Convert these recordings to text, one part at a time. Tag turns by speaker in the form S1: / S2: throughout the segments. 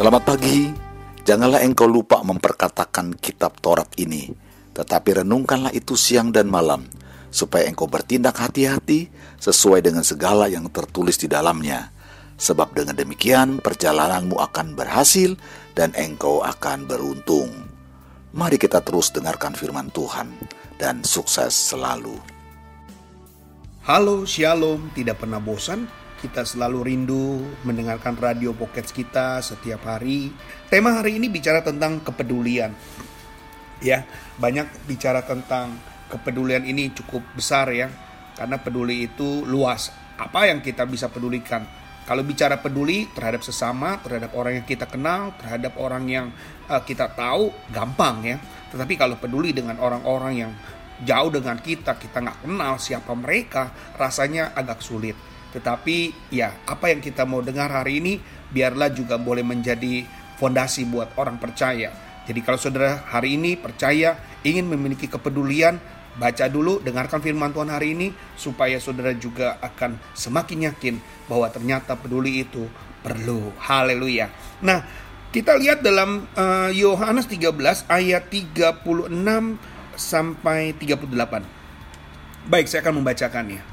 S1: Selamat pagi. Janganlah engkau lupa memperkatakan kitab Taurat ini, tetapi renungkanlah itu siang dan malam, supaya engkau bertindak hati-hati sesuai dengan segala yang tertulis di dalamnya. Sebab dengan demikian perjalananmu akan berhasil dan engkau akan beruntung. Mari kita terus dengarkan firman Tuhan dan sukses selalu.
S2: Halo, shalom, tidak pernah bosan? Kita selalu rindu mendengarkan radio pocket kita setiap hari. Tema hari ini bicara tentang kepedulian. Ya, banyak bicara tentang kepedulian ini cukup besar ya. Karena peduli itu luas. Apa yang kita bisa pedulikan? Kalau bicara peduli terhadap sesama, terhadap orang yang kita kenal, terhadap orang yang uh, kita tahu, gampang ya. Tetapi kalau peduli dengan orang-orang yang jauh dengan kita, kita nggak kenal siapa mereka, rasanya agak sulit. Tetapi ya apa yang kita mau dengar hari ini biarlah juga boleh menjadi fondasi buat orang percaya. Jadi kalau saudara hari ini percaya ingin memiliki kepedulian, baca dulu, dengarkan firman Tuhan hari ini supaya saudara juga akan semakin yakin bahwa ternyata peduli itu perlu. Haleluya. Nah, kita lihat dalam uh, Yohanes 13 ayat 36 sampai 38. Baik, saya akan membacakannya.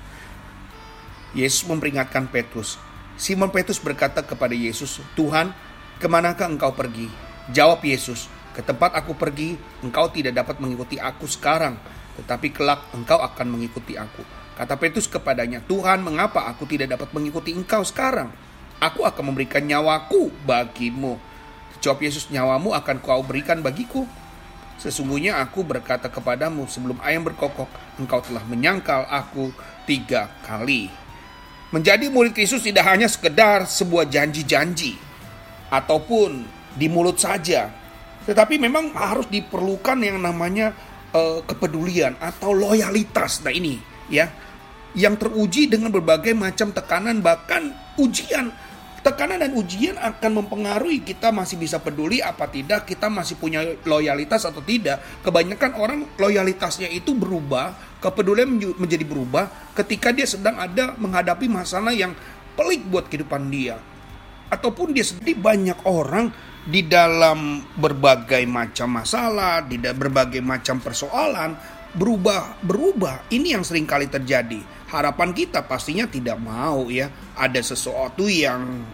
S2: Yesus memperingatkan Petrus. Simon Petrus berkata kepada Yesus, Tuhan, ke manakah engkau pergi? Jawab Yesus, ke tempat aku pergi, engkau tidak dapat mengikuti aku sekarang, tetapi kelak engkau akan mengikuti aku. Kata Petrus kepadanya, Tuhan, mengapa aku tidak dapat mengikuti engkau sekarang? Aku akan memberikan nyawaku bagimu. Jawab Yesus, nyawamu akan kau berikan bagiku. Sesungguhnya aku berkata kepadamu sebelum ayam berkokok, engkau telah menyangkal aku tiga kali. Menjadi murid Kristus tidak hanya sekedar sebuah janji-janji ataupun di mulut saja, tetapi memang harus diperlukan yang namanya uh, kepedulian atau loyalitas. Nah ini ya, yang teruji dengan berbagai macam tekanan bahkan ujian. Tekanan dan ujian akan mempengaruhi kita masih bisa peduli apa tidak, kita masih punya loyalitas atau tidak. Kebanyakan orang loyalitasnya itu berubah kepedulian menjadi berubah ketika dia sedang ada menghadapi masalah yang pelik buat kehidupan dia. Ataupun dia sedih banyak orang di dalam berbagai macam masalah, di berbagai macam persoalan berubah berubah. Ini yang sering kali terjadi. Harapan kita pastinya tidak mau ya ada sesuatu yang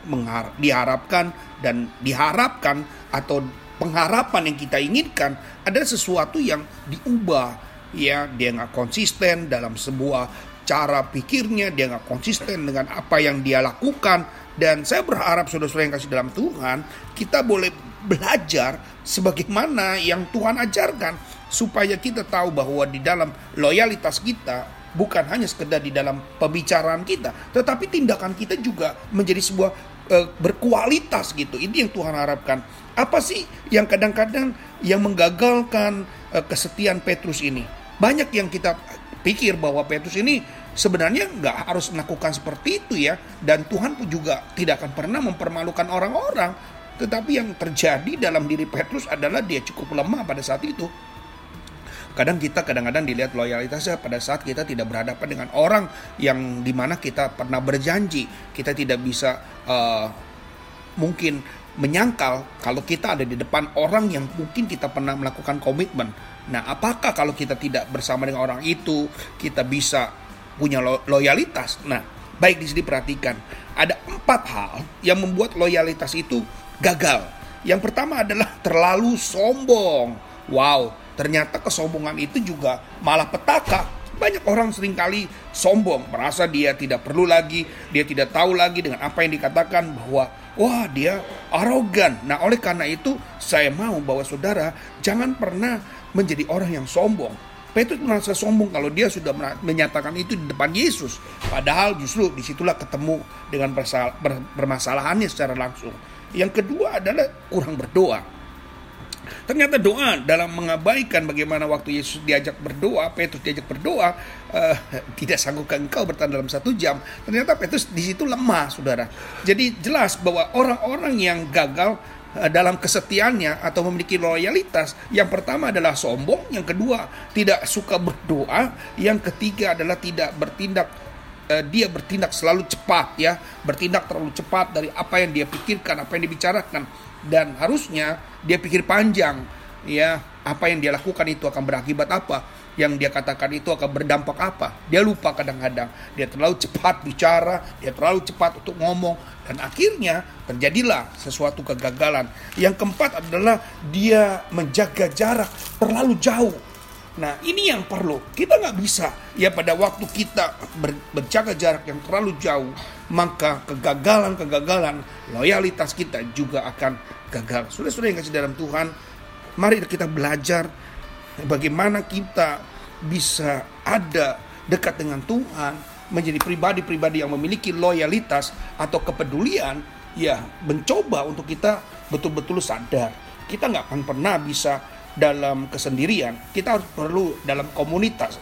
S2: diharapkan dan diharapkan atau pengharapan yang kita inginkan ada sesuatu yang diubah ya dia nggak konsisten dalam sebuah cara pikirnya dia nggak konsisten dengan apa yang dia lakukan. Dan saya berharap saudara-saudara yang kasih dalam Tuhan kita boleh belajar sebagaimana yang Tuhan ajarkan supaya kita tahu bahwa di dalam loyalitas kita bukan hanya sekedar di dalam pembicaraan kita tetapi tindakan kita juga menjadi sebuah uh, berkualitas gitu. Ini yang Tuhan harapkan. Apa sih yang kadang-kadang yang menggagalkan uh, kesetiaan Petrus ini banyak yang kita pikir bahwa Petrus ini sebenarnya nggak harus melakukan seperti itu ya. Dan Tuhan pun juga tidak akan pernah mempermalukan orang-orang. Tetapi yang terjadi dalam diri Petrus adalah dia cukup lemah pada saat itu. Kadang kita kadang-kadang dilihat loyalitasnya pada saat kita tidak berhadapan dengan orang yang di mana kita pernah berjanji. Kita tidak bisa uh, mungkin menyangkal kalau kita ada di depan orang yang mungkin kita pernah melakukan komitmen Nah, apakah kalau kita tidak bersama dengan orang itu, kita bisa punya lo loyalitas? Nah, baik di sini perhatikan, ada empat hal yang membuat loyalitas itu gagal. Yang pertama adalah terlalu sombong. Wow, ternyata kesombongan itu juga malah petaka. Banyak orang sering kali sombong, merasa dia tidak perlu lagi, dia tidak tahu lagi dengan apa yang dikatakan bahwa wah dia arogan. Nah, oleh karena itu saya mau bahwa saudara jangan pernah menjadi orang yang sombong. Petrus merasa sombong kalau dia sudah menyatakan itu di depan Yesus. Padahal justru di situlah ketemu dengan permasalahannya secara langsung. Yang kedua adalah kurang berdoa. Ternyata doa dalam mengabaikan bagaimana waktu Yesus diajak berdoa, Petrus diajak berdoa, uh, tidak sanggupkan engkau bertahan dalam satu jam. Ternyata Petrus di situ lemah, saudara. Jadi jelas bahwa orang-orang yang gagal Eh, dalam kesetiaannya atau memiliki loyalitas. Yang pertama adalah sombong, yang kedua tidak suka berdoa, yang ketiga adalah tidak bertindak uh, dia bertindak selalu cepat ya, bertindak terlalu cepat dari apa yang dia pikirkan, apa yang dibicarakan. dan harusnya dia pikir panjang ya. Apa yang dia lakukan itu akan berakibat apa? Yang dia katakan itu akan berdampak apa? Dia lupa kadang-kadang. Dia terlalu cepat bicara dia terlalu cepat untuk ngomong. Dan akhirnya terjadilah sesuatu kegagalan. Yang keempat adalah dia menjaga jarak terlalu jauh Nah ini yang perlu kita nggak bisa ya pada waktu kita ber, berjaga jarak yang terlalu jauh maka kegagalan-kegagalan loyalitas kita juga akan gagal. Sudah-sudah yang kasih dalam Tuhan, mari kita belajar bagaimana kita bisa ada dekat dengan Tuhan, menjadi pribadi-pribadi yang memiliki loyalitas atau kepedulian, ya mencoba untuk kita betul-betul sadar. Kita nggak akan pernah bisa dalam kesendirian, kita harus perlu dalam komunitas.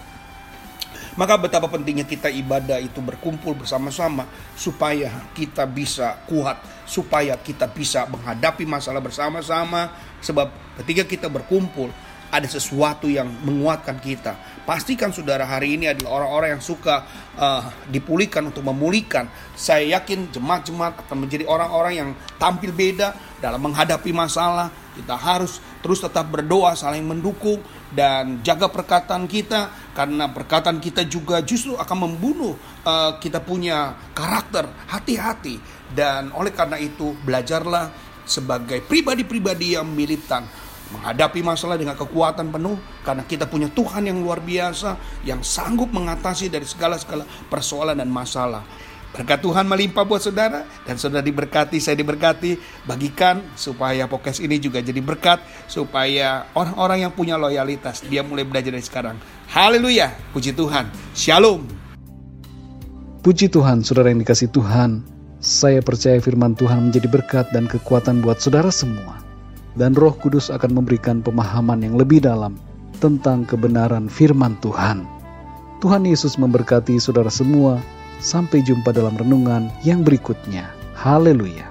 S2: Maka betapa pentingnya kita ibadah itu berkumpul bersama-sama supaya kita bisa kuat, supaya kita bisa menghadapi masalah bersama-sama. Sebab ketika kita berkumpul, ada sesuatu yang menguatkan kita. Pastikan saudara hari ini adalah orang-orang yang suka uh, dipulihkan untuk memulihkan. Saya yakin jemaat-jemaat akan menjadi orang-orang yang tampil beda dalam menghadapi masalah. Kita harus terus tetap berdoa, saling mendukung dan jaga perkataan kita karena perkataan kita juga justru akan membunuh uh, kita punya karakter. Hati-hati dan oleh karena itu belajarlah sebagai pribadi-pribadi yang militan menghadapi masalah dengan kekuatan penuh karena kita punya Tuhan yang luar biasa yang sanggup mengatasi dari segala-segala persoalan dan masalah. Berkat Tuhan melimpah buat saudara dan saudara diberkati, saya diberkati. Bagikan supaya podcast ini juga jadi berkat supaya orang-orang yang punya loyalitas dia mulai belajar dari sekarang. Haleluya, puji Tuhan. Shalom.
S3: Puji Tuhan, saudara yang dikasih Tuhan. Saya percaya firman Tuhan menjadi berkat dan kekuatan buat saudara semua dan Roh Kudus akan memberikan pemahaman yang lebih dalam tentang kebenaran firman Tuhan. Tuhan Yesus memberkati saudara semua. Sampai jumpa dalam renungan yang berikutnya. Haleluya!